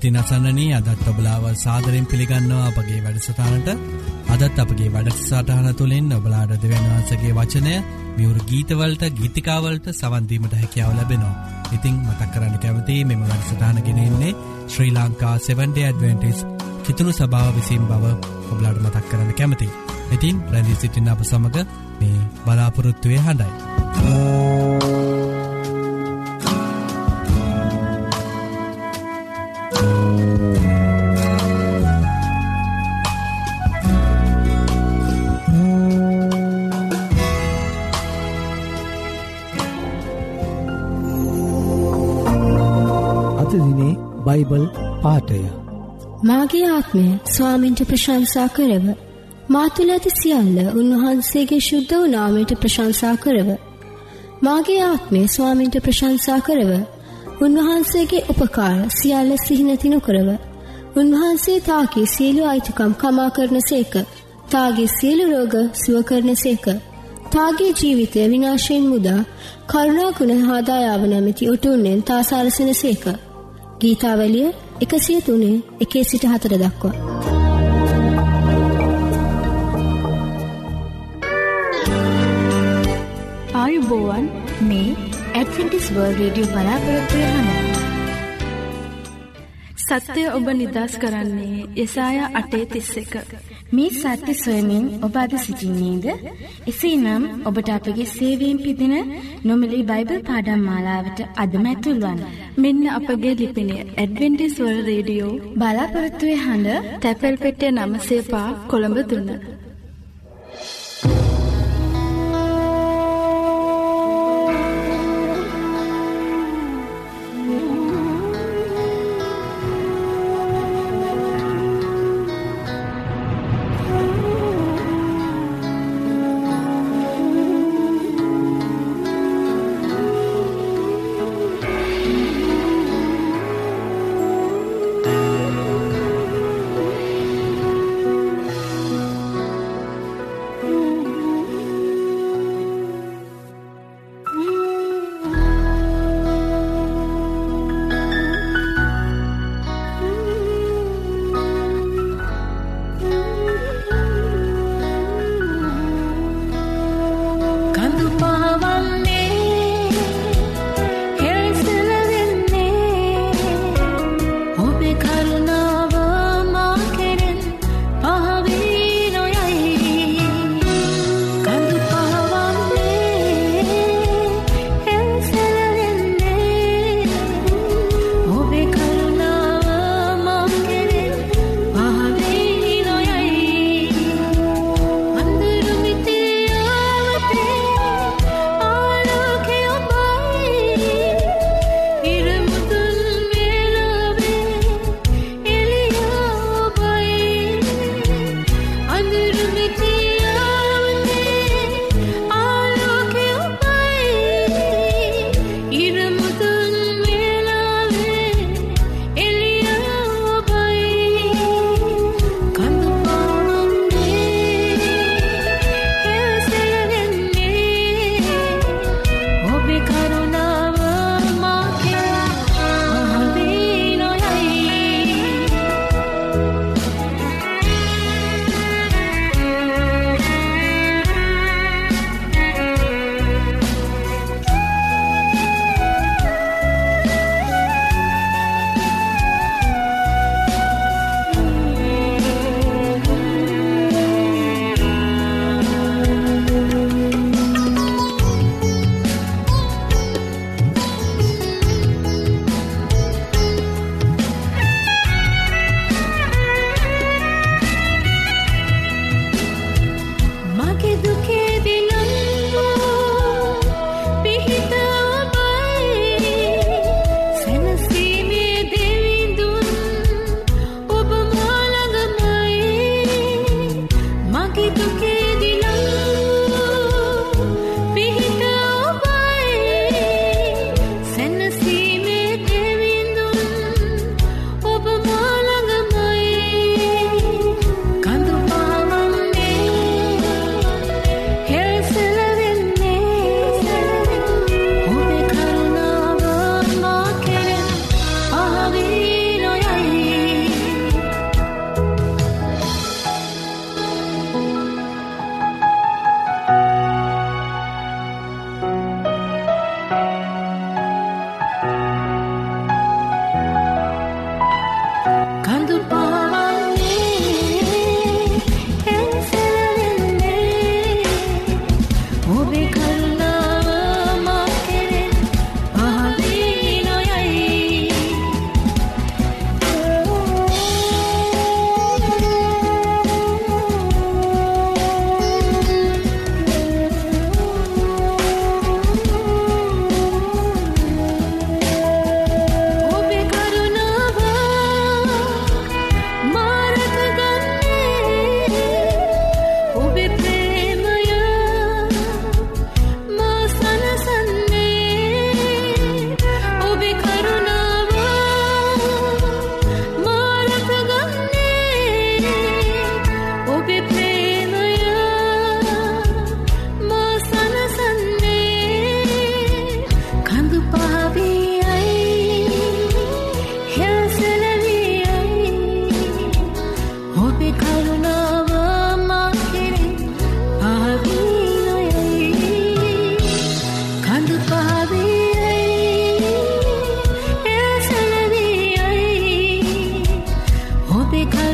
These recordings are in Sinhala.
ඉතින් අසන්නනී අදත් ඔබලාව සාදරෙන් පිළිගන්නවා අපගේ වැඩසටානට අදත් අපගේ වැඩසටහන තුළින් ඔබලාඩ දෙවන්වහන්සගේ වචනය මියවරු ගීතවලට ගීතිකාවලට සවන්දීමට හැකියාව ලැබෙනවා. ඉතිං මතක් කරන්න කැමති මෙම වැඩසටානගෙනෙන්නේ ශ්‍රී ලංකා 7ඩ ඇඩවෙන්ටිස් කිතුුණු සභාව විසින් බව ඔබ්ලාඩ මතක් කරන්න කැමති. ඉතින් රැදි සිටින් අප සමඟ මේ බලාපොරොත්තුවය හඬයි. අදදිනේ බයිබල් පාටය මාගේ ආත්මය ස්වාමින්ට ප්‍රශංසා කරව. මාතුල ඇති සියල්ල උන්වහන්සේගේ ශුද්ධ වූ නාමයට ප්‍රශංසා කරව. මාගේ ආත්මය ස්වාමින්ට ප්‍රශංසා කරව. උන්වහන්සේගේ උපකාර සියල්ල සිහිනති නොකරව. උන්වහන්සේ තාගේ සියලු අයිතිකම් කමා කරන සේක. තාගේ සියලු රෝග සුව කරන සේක. තාගේ ජීවිතය විනාශයෙන් මුදා කරුණා ගුණ හාදායාව නැමැති උටුන්නෙන් තා සරසන සේක. ගීතාවලිය එකසිය තුනේ එකේ සිට හතර දක්වා. ආයුබෝවන් මේ ඇඩවෙන්ටිස් වර්ල් රේඩියෝ බලාපොරොත්තුවය හඬ. සත්‍යය ඔබ නිදස් කරන්නේ යසාය අටේ තිස්ස එක. මේ සත්‍ය සොයමින් ඔබ අද සිසිින්නේද? එසේ නම් ඔබට අපගේ සේවීම් පිදින නොමලි බයිබල් පාඩම් මාලාවට අදමැතුල්වන්. මෙන්න අපගේ ලිපිනේ ඇඩවෙන්ටිස්වල් රේඩියෝ බලාපොරත්තුවය හඬ තැපැල් පෙටිය නමසේපා කොළඹ දුන්න.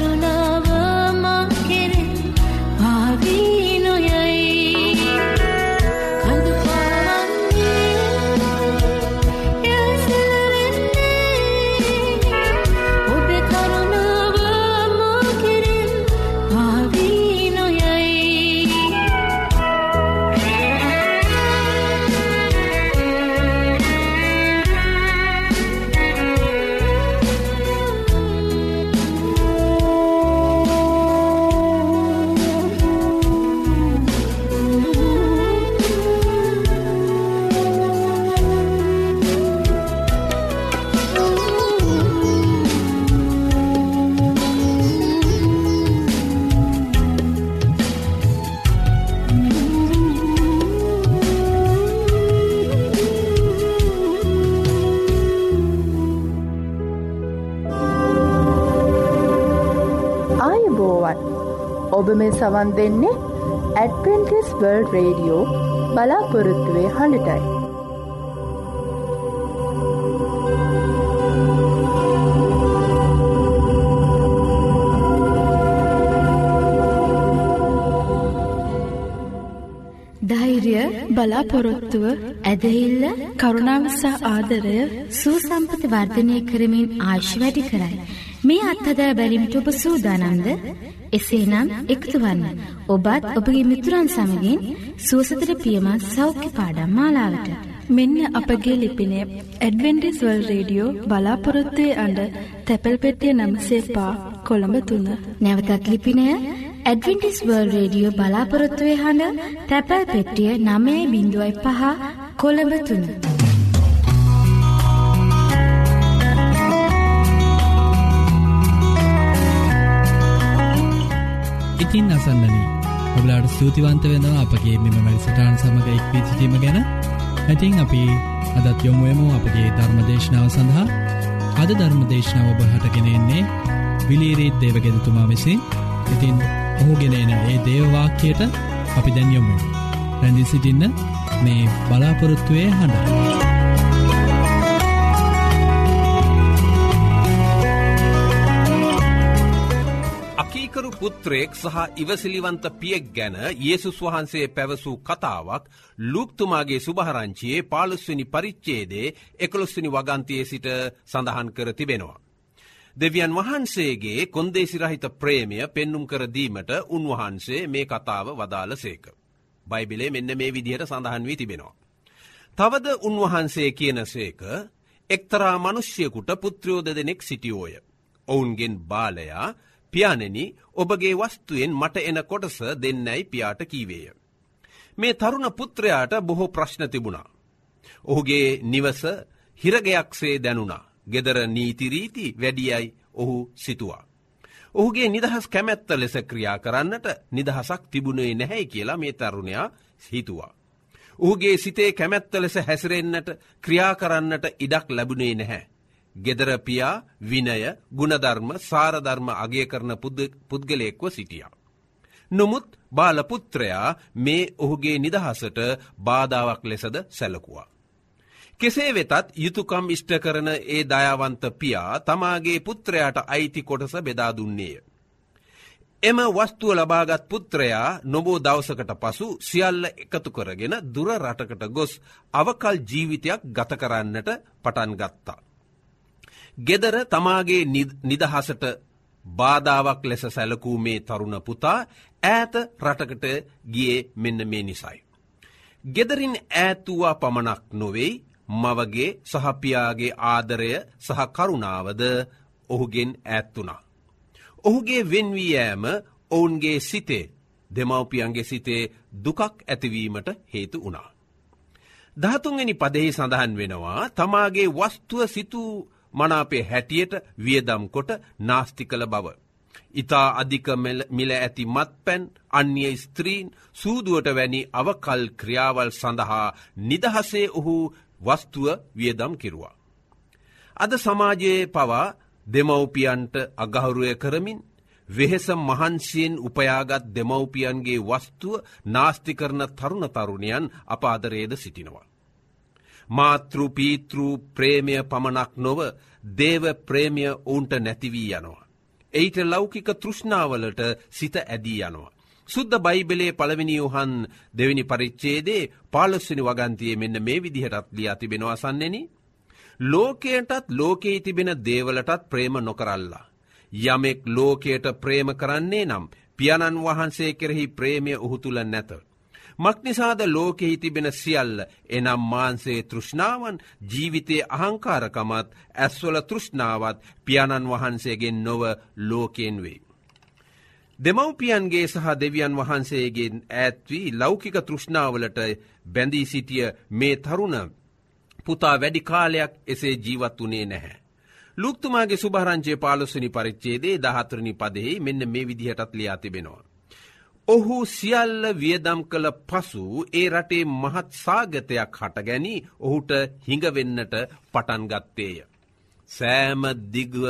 ඔබ මේ සවන් දෙන්නේ ඇඩවෙන්ටිස් වර්ල්ඩ රේඩියෝ බලාපොරොත්තුවේ හඬටයි. ධෛර්ය බලාපොරොත්තුව ඇදහිල්ල කරුණාවසා ආදරය සූසම්පත වර්ධනය කරමින් ආශ් වැඩි කරයි. මේ අත්හදා බැලිමිට ඔබ සූදානන්ද එසේනම් එකතුවන්න ඔබත් ඔබගේ මිතුරන් සමගින් සුවසතර පියමත් සෞඛ්‍ය පාඩම් මාලාවට. මෙන්න අපගේ ලිපිනේ ඇඩවෙන්ඩිස්වල් රේඩියෝ බලාපොරොත්තුවේ අඩ තැපැල් පෙටිය නම්සේ පා කොළඹ තුන්න. නැවතත් ලිපිනය ඇඩවෙන්ටිස්වර්ල් රේඩියෝ බලාපොරොත්තුවේ හඬ තැපැල් පෙටිය නමේ බිඳුවයි පහ කොළඹ තුන්න. ඉතින් අසන්නනී. ඔබලාට ස්තුතිවන්ත වෙනවා අපගේ මෙම මැරිසටාන් සමඟ එක්වී සිටීම ගැන. ඇතින් අපි අදත් යොමුුවමු අපගේ ධර්මදේශනාව සඳහා. අද ධර්මදේශනාව ඔබ හටගෙනෙන්නේ විලීරීත් දේවගෙදතුමා විසින්. ඉතින් ඔහුගෙනන ඒ දේවවාක්‍යයට අපි දැන් යොමු රැඳි සිටින්න මේ බලාපොරොත්තුවය හඬ. කීකරු පුත්‍රයෙක් සහ ඉවසිලිවන්ත පියෙක් ගැන යේසුස් වහන්සේ පැවසූ කතාවක් ලුක්තුමාගේ සුභහරංචියයේ පාලුස්වනි පරිච්චේදේ එකොළොස්වනි වගන්තිය සිට සඳහන් කර තිබෙනවා. දෙවියන් වහන්සේගේ කොන්දේසිරහිත ප්‍රේමය පෙන්නුම් කරදීමට උන්වහන්සේ මේ කතාව වදාළ සේක. බයිබිලේ මෙන්න මේ විදිහට සඳහන් වී තිබෙනවා. තවද උන්වහන්සේ කියන සේක එක්තරා මනුෂ්‍යකුට පුත්‍රයෝද දෙනෙක් සිටියෝය. ඔවුන්ගෙන් බාලයා පියානෙන ඔබගේ වස්තුවෙන් මට එන කොටස දෙන්නැයි පියාට කීවේය. මේ තරුණ පුත්‍රයාට බොහෝ ප්‍රශ්න තිබුණා. ඔහුගේ නිවස හිරගයක්සේ දැනුණා. ගෙදර නීතිරීති වැඩියයි ඔහු සිතුවා. ඔහුගේ නිදහස් කැමැත්ත ලෙස ක්‍රියා කරන්නට නිදහසක් තිබුණේ නැහැයි කියලා මේ තරුණයා හිතුවා. ඔහුගේ සිතේ කැමැත්ත ලෙස හැසිරෙන්න්නට ක්‍රියා කරන්නට ඉඩක් ලැබුණේ නැහැ. ගෙදරපියා විනය ගුණධර්ම සාරධර්ම අගය කරන පුද්ගලයෙක්ව සිටිය. නොමුත් බාලපුත්‍රයා මේ ඔහුගේ නිදහසට බාධාවක් ලෙසද සැලකුවා. කෙසේ වෙතත් යුතුකම් ඉෂ්ට කරන ඒ දයාවන්ත පියා තමාගේ පුත්‍රයාට අයිති කොටස බෙදා දුන්නේය. එම වස්තුව ලබාගත් පුත්‍රයා නොබෝ දවසකට පසු සියල්ල එකතු කරගෙන දුර රටකට ගොස් අවකල් ජීවිතයක් ගත කරන්නට පටන් ගත්තා. ගෙදර තමාගේ නිදහසට බාධාවක් ලෙස සැලකූ මේ තරුණ පුතා ඈත රටකට ගියේ මෙන්න මේ නිසයි. ගෙදරින් ඈතුවා පමණක් නොවෙයි මවගේ සහපියාගේ ආදරය සහ කරුණාවද ඔහුගෙන් ඇත්තුනා. ඔහුගේ වෙන්වීයෑම ඔවුන්ගේ සිතේ දෙමවපියන්ගේ සිතේ දුකක් ඇතිවීමට හේතු වුණා. දහතුන්ගනි පදෙහි සඳහන් වෙනවා තමාගේ වස්තුව සිතූ මනාපේ හැටියට වියදම් කොට නාස්ති කළ බව. ඉතා අධික මිල ඇති මත් පැන් අන්‍ය ස්ත්‍රීන් සූදුවට වැනි අවකල් ක්‍රියාවල් සඳහා නිදහසේ ඔහු වස්තුව වියදම් කිරුවා. අද සමාජයේ පවා දෙමව්පියන්ට අගහුරුවය කරමින් වෙහෙස මහන්සියෙන් උපයාගත් දෙමව්පියන්ගේ වස්තුව නාස්ති කරන තරුණ තරුණයන් අප අදරේද සිටිනවා. මාතෘ පීතෘ ප්‍රේමය පමණක් නොව දේව ප්‍රේමය ඔවුන්ට නැතිවී යනවා. එයිට ලෞකික තෘෂ්ණාවලට සිත ඇදී යනවා. සුද්ද බයිබලේ පළවෙනි යුහන් දෙවැනි පරිච්චේදේ පාලොස්වනි වගන්තිය මෙන්න මේ විදිහටත් ලියා තිබෙනවා සන්නෙන. ලෝකයටත් ලෝකයේ තිබෙන දේවලටත් ප්‍රේම නොකරල්ලා. යමෙක් ලෝකයට ප්‍රේම කරන්නේ නම් පියණන් වහන්සේ කෙරෙහි ප්‍රේමය ඔහු තුළ නැත. මක්නිසාද ලෝකෙහි තිබෙන සියල්ල එනම් මාන්සේ තෘෂ්ණාවන් ජීවිතයේ අහංකාරකමත් ඇස්වල තෘෂ්ණාවත් පියාණන් වහන්සේගෙන් නොව ලෝකයෙන් වේ. දෙමව්පියන්ගේ සහ දෙවියන් වහන්සේගෙන් ඇත්වී ලෞකික තෘෂ්ණාවලට බැඳී සිටිය මේ තරුණ පුතා වැඩි කාලයක් එසේ ජීවත් වනේ නැහැ. ලුක්තුමාගේ සුභරංචය පාලොස්සනි පරිච්චේදේ දහතරණි පදෙහි මෙන්න මේ විදිහටත් ලියා තිබෙනවා. ඔහු සියල්ල වියදම් කළ පසු ඒ රටේ මහත් සාගතයක් හටගැනි ඔහුට හිඟවෙන්නට පටන්ගත්තේය. සෑම දිගව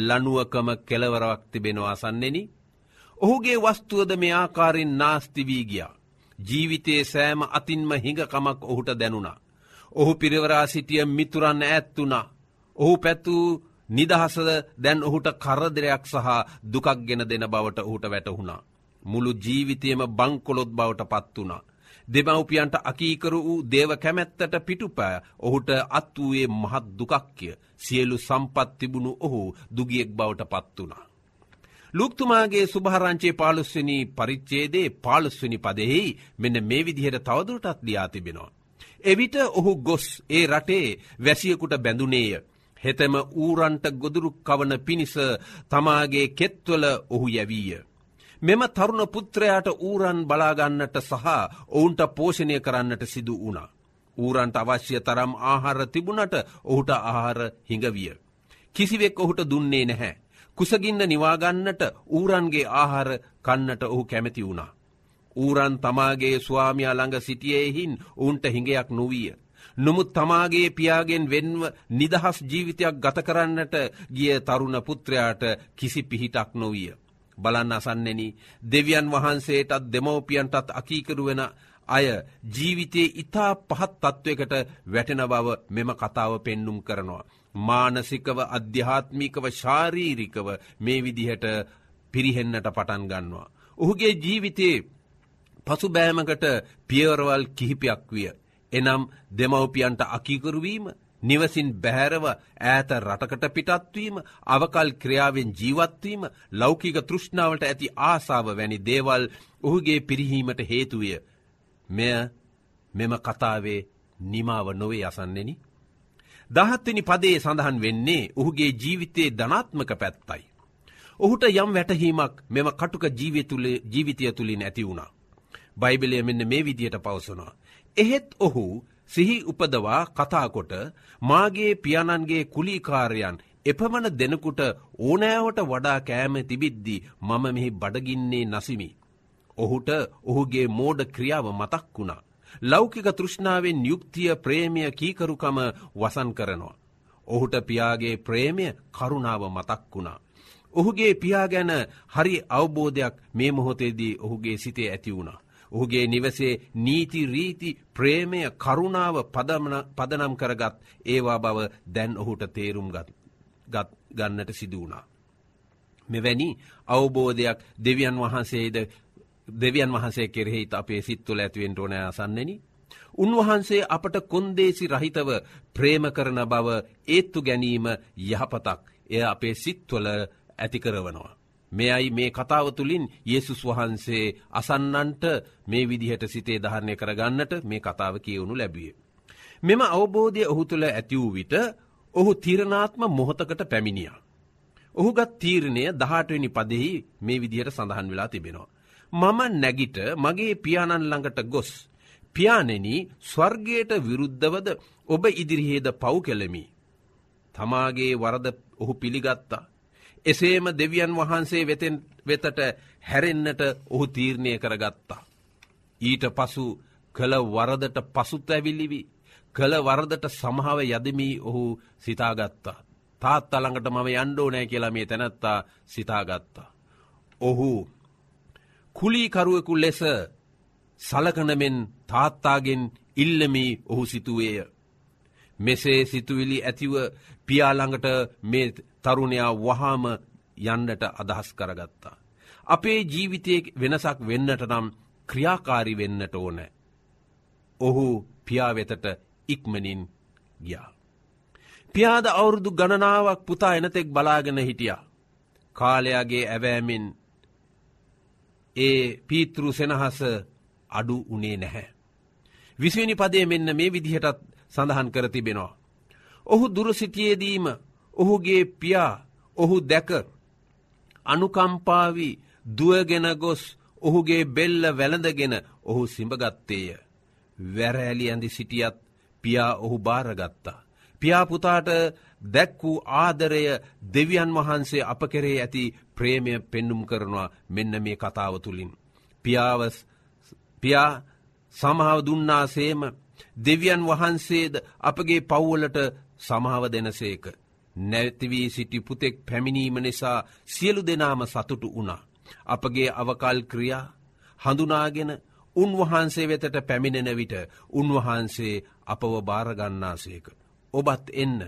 ලනුවකම කෙලවරවක් තිබෙනවා සන්නෙනි. ඔහුගේ වස්තුවද මේ ආකාරෙන් නාස්තිවී ගියා. ජීවිතයේ සෑම අතින්ම හිඟකමක් ඔහුට දැනුණා. ඔහු පිරිවරා සිටිය මිතුරන්න ඇත්තුනා. ඔහු පැත්තුූ නිදහසද දැන් ඔහුට කරදරයක් සහ දුකක් ගෙන දෙන බවට ඔහුට වැටහුණා. මුළු ජීවිතයම බංකොලොත් බවට පත් වුණා. දෙමව්පියන්ට අකීකරු වූ දේව කැමැත්තට පිටුපෑ ඔහුට අත් වූයේ මහත් දුකක්ය සියලු සම්පත් තිබුණු ඔහු දුගියෙක් බවට පත් වුණා. ලුක්තුමාගේ සුභහරංචේ පාලුස්වනි පරිච්චේදේ පාලුස්වනි පදෙහි මෙන්න මේ විදිහට තවදුරටත් ලියා තිබෙනවා. එවිට ඔහු ගොස් ඒ රටේ වැසියකුට බැඳුනේය. හෙතම ඌරන්ට ගොදුරු කවන පිණිස තමාගේ කෙත්වල ඔහු යැවීය. මෙම තරුණ පුත්‍රයාට ඌරන් බලාගන්නට සහ ඔවුන්ට පෝෂණය කරන්නට සිදු වුණා. ඌරන්ට අවශ්‍ය තරම් ආහාර තිබුණට ඔහුට ආහාර හිඟවිය. කිසිවෙක් ඔහුට දුන්නේ නැහැ. කුසගින්න නිවාගන්නට ඌරන්ගේ ආහාර කන්නට ඔහු කැමැති වුණා. ඌරන් තමාගේ ස්වාමිය ළඟ සිටියයෙහින් ඔවුන්ට හිඟයක් නොවිය. නොමුත් තමාගේ පියාගෙන් වෙන්ව නිදහස් ජීවිතයක් ගත කරන්නට ගිය තරුණ පුත්‍රයාට කිසි පිහිටක් නොවිය. බලන්න අසන්නෙන දෙවියන් වහන්සේටත් දෙමවපියන්ටත් අකීකරුවෙන අය ජීවිතයේ ඉතා පහත් තත්ත්වයකට වැටෙන බව මෙම කතාව පෙන්නුම් කරනවා. මානසිකව අධ්‍යාත්මිකව ශාරීරිකව මේ විදිහට පිරිහෙන්නට පටන් ගන්නවා. ඔහුගේ ජීවිතයේ පසුබෑමකට පියවරවල් කිහිපයක් විය. එනම් දෙමවපියන්ට අකීකරුවීම නිවසින් බැහැරව ඈත රටකට පිටත්වීම අවකල් ක්‍රියාවෙන් ජීවත්වීම ලෞකික තෘෂ්ණාවට ඇති ආසාාව වැනි දේවල් ඔහුගේ පිරිහීමට හේතුවය. මෙය මෙම කතාවේ නිමාව නොවේ අසන්නෙන. දහත්වනි පදේ සඳහන් වෙන්නේ ඔහුගේ ජීවිතයේ ධනාත්මක පැත්තයි. ඔහුට යම් වැටහීමක් මෙම කටුක ජීවිතය තුළින් ඇති වුණා. බයිබලය මෙන්න මේ විදියට පවසනවා. එහෙත් ඔහු සිහි උපදවා කතාකොට මාගේ පියාණන්ගේ කුලිකාරයන් එපමණ දෙනකුට ඕනෑවට වඩා කෑම තිබිද්දි මම මෙහි බඩගින්නේ නසිමි. ඔහුට ඔහුගේ මෝඩ ක්‍රියාව මතක් වුණා. ලෞකික තෘෂ්ණාවෙන් යුක්තිය ප්‍රේමය කීකරුකම වසන් කරනවා. ඔහුට පියාගේ ප්‍රේමය කරුණාව මතක් වුණා. ඔහුගේ පියා ගැන හරි අවබෝධයක් මේ මොහොතේදී ඔහුගේ සිතේ ඇති වුණා. ඔහුගේ නිවසේ නීති රීති ප්‍රේමය කරුණාව පදනම් කරගත් ඒවා බව දැන් ඔහුට තේරුම් ගන්නට සිදුවනා. මෙවැනි අවබෝධයක් දෙවියන් වහන්සේද දෙවියන් වහන්සේ කෙරෙහිත් අපේ සිත්තුල ඇතිවෙන්ට ඕනෑ අසන්නෙන. උන්වහන්සේ අපට කොන්දේසි රහිතව ප්‍රේම කරන බව ඒත්තු ගැනීම යහපතක් එය අපේ සිත්වල ඇතිකරවනවා. මෙයයි මේ කතාව තුළින් යෙසුස් වහන්සේ අසන්නන්ට මේ විදිහට සිතේ ධාරණය කරගන්නට මේ කතාව කියවුණු ලැබිය. මෙම අවබෝධය ඔහු තුළ ඇති වූ විට ඔහු තිරණාත්ම මොහොතකට පැමිණිය. ඔහුගත් තීරණය දහටවෙනි පදෙහි මේ විදිහට සඳහන් වෙලා තිබෙනවා. මම නැගිට මගේ පියාණන් ළඟට ගොස්. පියානෙන ස්වර්ගයට විරුද්ධවද ඔබ ඉදිරිහේද පව් කෙලමි. තමාගේ වරද ඔහු පිළිගත්තා. එසේම දෙවියන් වහන්සේ වෙතෙන් වෙතට හැරෙන්න්නට ඔහු තීරණය කරගත්තා. ඊට පසු කළ වරදට පසුත් ඇවිල්ලිවි කළ වරදට සමහාව යදමී ඔහු සිතාගත්තා. තාත් අළඟට මම යන්ඩෝ නෑ කියලා මේ තැනැත්තා සිතාගත්තා. ඔහු කුලීකරුවෙකු ලෙස සලකනමෙන් තාත්තාගෙන් ඉල්ලමී ඔහු සිතුවේය. මෙසේ සිතුවිලි ඇතිව පියාළඟට මේ තරුණයා වහාම යන්නට අදහස් කරගත්තා. අපේ ජීවිතය වෙනසක් වෙන්නට නම් ක්‍රියාකාරි වෙන්නට ඕනෑ. ඔහු පියාවෙතට ඉක්මනින් ගියා. පියාද අවුරුදු ගණනාවක් පුතා එනතෙක් බලාගෙන හිටියා. කාලයාගේ ඇවෑමෙන් ඒ පීතෘ සෙනහස අඩු උනේ නැහැ. විසිනි පදය මෙන්න මේ විදිහටත් සඳහන් කර තිබෙනවා. ඔහු දුරසිටියේදීම ඔහුගේ පියා ඔහු දැක අනුකම්පාවි දුවගෙන ගොස් ඔහුගේ බෙල්ල වැළඳගෙන ඔහු සිඹගත්තේය. වැරෑලි ඇඳි සිටියත් පියා ඔහු භාරගත්තා. පියාපුතාට දැක් වූ ආදරය දෙවියන් වහන්සේ අප කෙරේ ඇති ප්‍රේමය පෙන්නුම් කරනවා මෙන්න මේ කතාව තුළින්. පියාවස් පියා සමාව දුන්නාසේම දෙවියන් වහන්සේද අපගේ පව්වලට සමාව දෙනසේක. නැතිවී සිටි පුතෙක් පැමිණීම නිසා සියලු දෙනාම සතුටු වුණා. අපගේ අවකල් ක්‍රියා හඳුනාගෙන උන්වහන්සේ වෙතට පැමිණෙන විට උන්වහන්සේ අපව භාරගන්නාසේක. ඔබත් එන්න.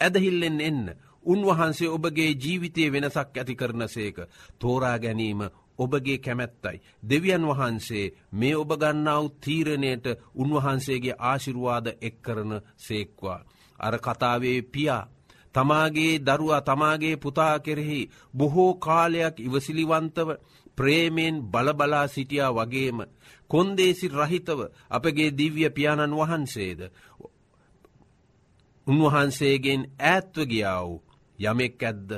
ඇදහිල්ලෙන් එන්න. උන්වහන්සේ ඔබගේ ජීවිතය වෙනසක් ඇති කරන සේක. තෝරා ගැනීම ඔබගේ කැමැත්තයි. දෙවියන් වහන්සේ මේ ඔබ ගන්නාව තීරණයට උන්වහන්සේගේ ආශිරුවාද එක් කරන සේක්වා. අර කතාවේ පියා. තමාගේ දරුවා තමාගේ පුතා කෙරෙහි බොහෝ කාලයක් ඉවසිලිවන්තව ප්‍රේමයෙන් බලබලා සිටියා වගේම කොන්දේසි රහිතව අපගේ දිව්‍ය පියාණන් වහන්සේද උන්වහන්සේගෙන් ඈත්ව ගියා වූ යමෙක් ඇද්ද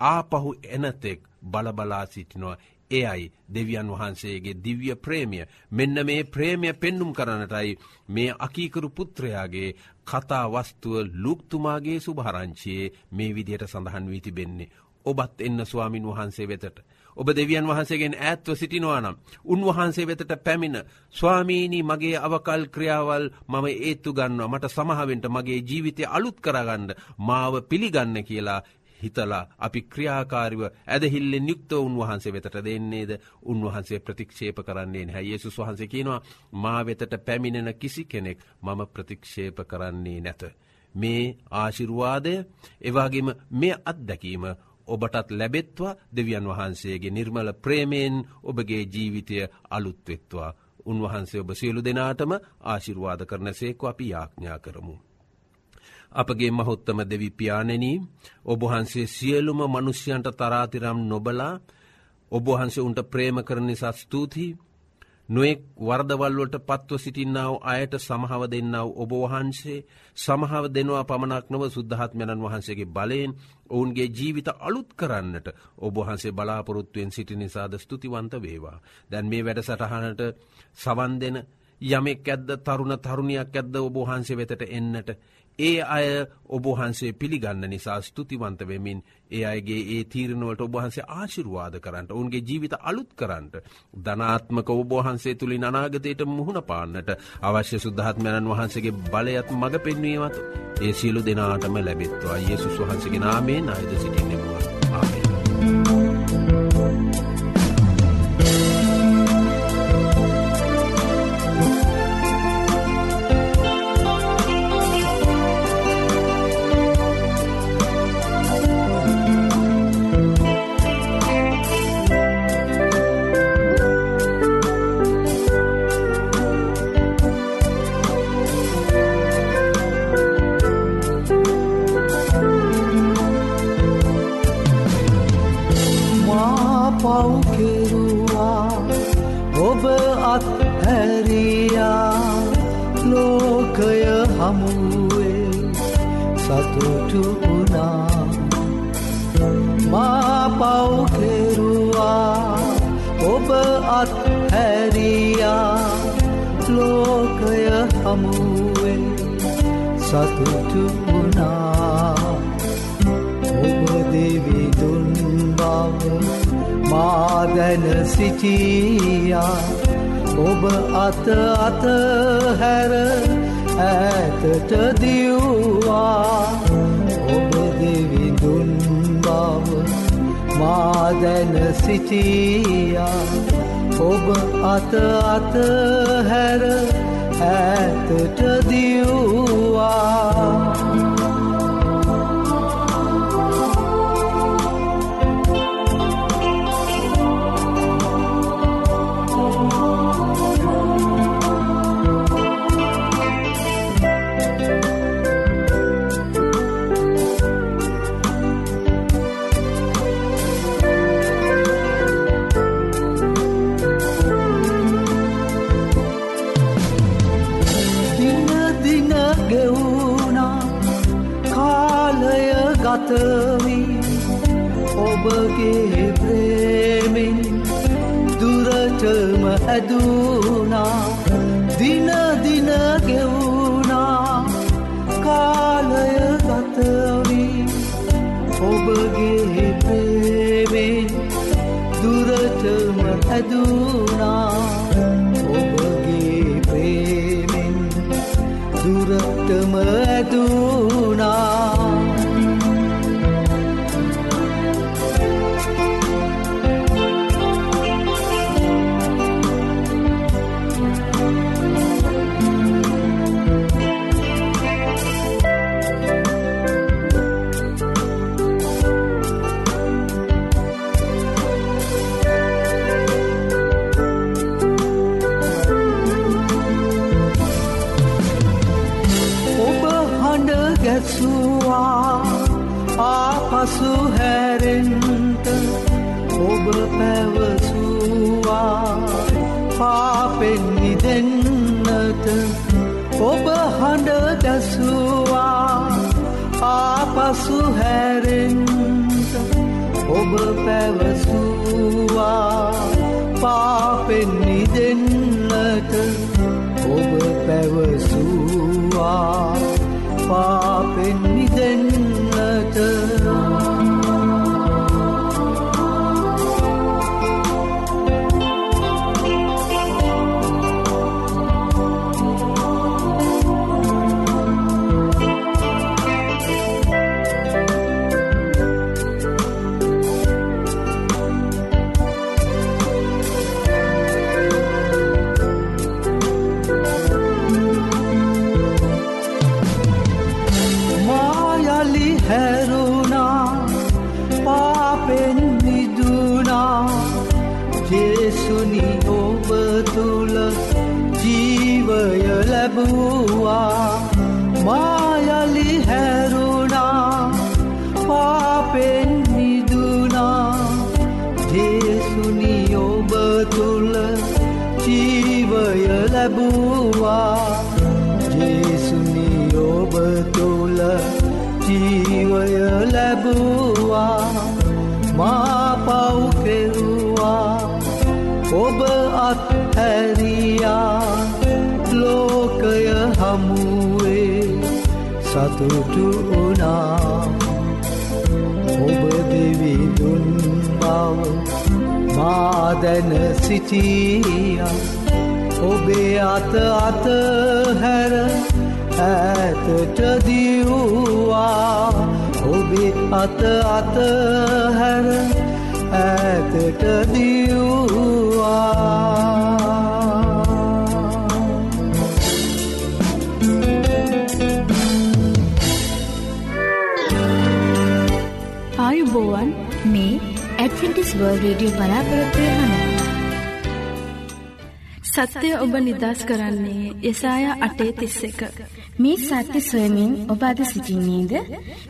ආපහු එනතෙක් බලබලා සිටිනවා එයයි දෙවියන් වහන්සේගේ දිව්‍ය ප්‍රේමිය මෙන්න මේ ප්‍රේමය පෙන්නුම් කරනටයි මේ අකීකරු පුත්‍රයාගේ කතා වස්තුව ලුක්තුමාගේ සුභහරංචියයේ මේ විදියට සඳහන් වී තිබෙන්නේ. ඔබත් එන්න ස්වාමින් වහන්සේ වෙතට. ඔබ දෙවියන් වහන්සේගෙන් ඇත්ව සිටිනවා නම්. උන්වහන්සේ වෙතට පැමිණ ස්වාමීණී මගේ අවකල් ක්‍රියාවල් මම ඒත්තු ගන්න මට සමහාවෙන්ට මගේ ජීවිතය අලුත් කරගන්න මාව පිළිගන්න කියලා හිතලා අපි ක්‍රියාකාරිව ඇදහිල්ලෙන් යුක්ත උන්වහන්සේ වෙතට දෙන්නේද උන්වහන්සේ ප්‍රතික්ෂේප කරන්නේ නැහැ. යේසුස් වහන්සේ කියනවා මා වෙතට පැමිණෙන කිසි කෙනෙක් මම ප්‍රතික්ෂේප කරන්නේ නැත. මේ ආශිරුවාදය එවාගේම මේ අත්දැකීම ඔබටත් ලැබෙත්වා දෙවියන් වහන්සේගේ නිර්මල ප්‍රේමයෙන් ඔබගේ ජීවිතය අලුත්වෙත්වා. උන්වහන්සේ ඔබ සියලු දෙනාටම ආශිර්වාද කරන සේකු අපි යාඥා කරමු. අපගේ මහොත්තම දෙවිපාණනී ඔබහන්සේ සියලුම මනුෂ්‍යයන්ට තරාතිරම් නොබලා ඔබහන්සේ උන්ට ප්‍රේම කරන නිසා ස්තුතියි නොෙක් වර්දවල්වලට පත්ව සිටින්නාව අයට සමහව දෙන්නාව ඔබ වහන්සේ සමහව දෙනවා පමණක් නොව සුද්ධහත්මයණන් වහන්සේගේ බලයෙන් ඔවුන්ගේ ජීවිත අලුත් කරන්නට ඔබහන්සේ බලාපොරොත්තුවෙන් සිටි නිසාද ස්තුතිවන්ත වේවා. දැන් මේ වැඩ සටහනට සවන් දෙන යමෙක් ඇද්ද තරුණ තරුණයක් ඇද්ද ඔබහන්සේ වෙතට එන්නට ඒ අය ඔබහන්සේ පිළිගන්න නිසා ස්තුතිවන්ත වෙමින් ඒ අයගේ ඒ තීරණුවට ඔබහන්සේ ආශිරවාද කරන්නට ඔවුන්ගේ ජීවිත අලුත් කරන්නට ධනාත්මක ඔබහන්සේ තුළින් අනාගතයට මුහුණ පාන්නට අවශ්‍ය සුද්ධාත්මයණන් වහන්සේගේ බලයත් මඟ පෙන්වීමත් ඒ සියලු දෙනාටම ලැබෙත්වා. යේසුස් වහන්සගේ නාමේ අයද සිටින්නෙමුව මාදැන සිටියා. ඔබ අත අත හැර ඇතට දිව්වා. ඔබ දෙවිදුන් බව මාදැන සිටියා. ඔබ අත අත හැර ඇතට දියවා ගතවී ඔබගේ ප්‍රේමෙන් දුරටම ඇදුනා දිනදින ගෙවුනා කාලය ගතවී ඔබගේ ප්‍රේමෙන් දුරටම ඇදුනා आंसू है रिन හමුවේ සතුටු වනා ඔබ දෙවිදුන් බව මාදැන සිටිය. ඔබේ අත අත හැර ඇතට දියවා ඔබේ අත අත හැර ඇතට දියවා ආයුබෝවන් මේ ඇඩ්වෙන්ටිස් වර්ල් රේඩියෝ බලාපොරොත්තුවය හන. සත්‍යය ඔබ නිදස් කරන්නේ යසාය අටේ තිස්ස එක. මේ සත්‍ය සොයමින් ඔබ අද සිසිින්නේද.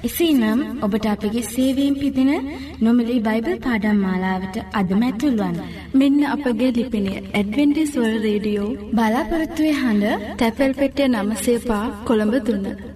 එසේ නම් ඔබට අපගේ සේවීම් පිදින නොමලි බයිබල් පාඩම් මාලාවට අදමැතුල්වන්. මෙන්න අපගේ ලිපිනේ ඇඩවෙන්ටිස්වල් රේඩියෝ බලාපොරොත්තුවය හඬ තැපැල් පෙටිය නමසේපා කොළඹ දුන්න.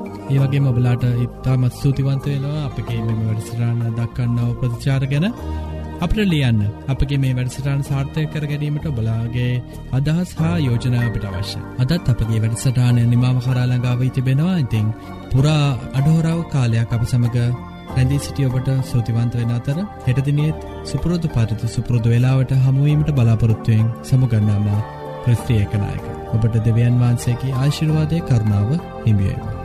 ඒවගේ මොබලාට ඉත්තාමත් සූතිවන්ත වෙනවා අපගේ මෙම වැඩසටාන දක්කන්නව ප්‍රතිචාර ගැන. අපට ලියන්න අපගේ මේ වැඩසටාන් සාර්ථය කර ගැනීමට බලාගේ අදහස් හා යෝජනාවට අවශ්‍ය. අදත් අපගේ වැඩසටානය නිමාව කරාලඟාව තිබෙනවා. ඉතිං පුරා අඩහෝරාව කාලයක් අප සමඟ රැඳී සිටිය ඔබට සූතිවන්ත වෙන අතර හෙටදිනියත් සුපුරෝධ පරිතු සුපුරුදු වෙලාවට හමුවීමට බලාපොරොත්තුවයෙන් සමුගන්නාම ප්‍රස්ත්‍රියකනායක ඔබට දෙවියන් වහන්සේගේ ආශිර්වාදය කරුණාව හිමියේවා.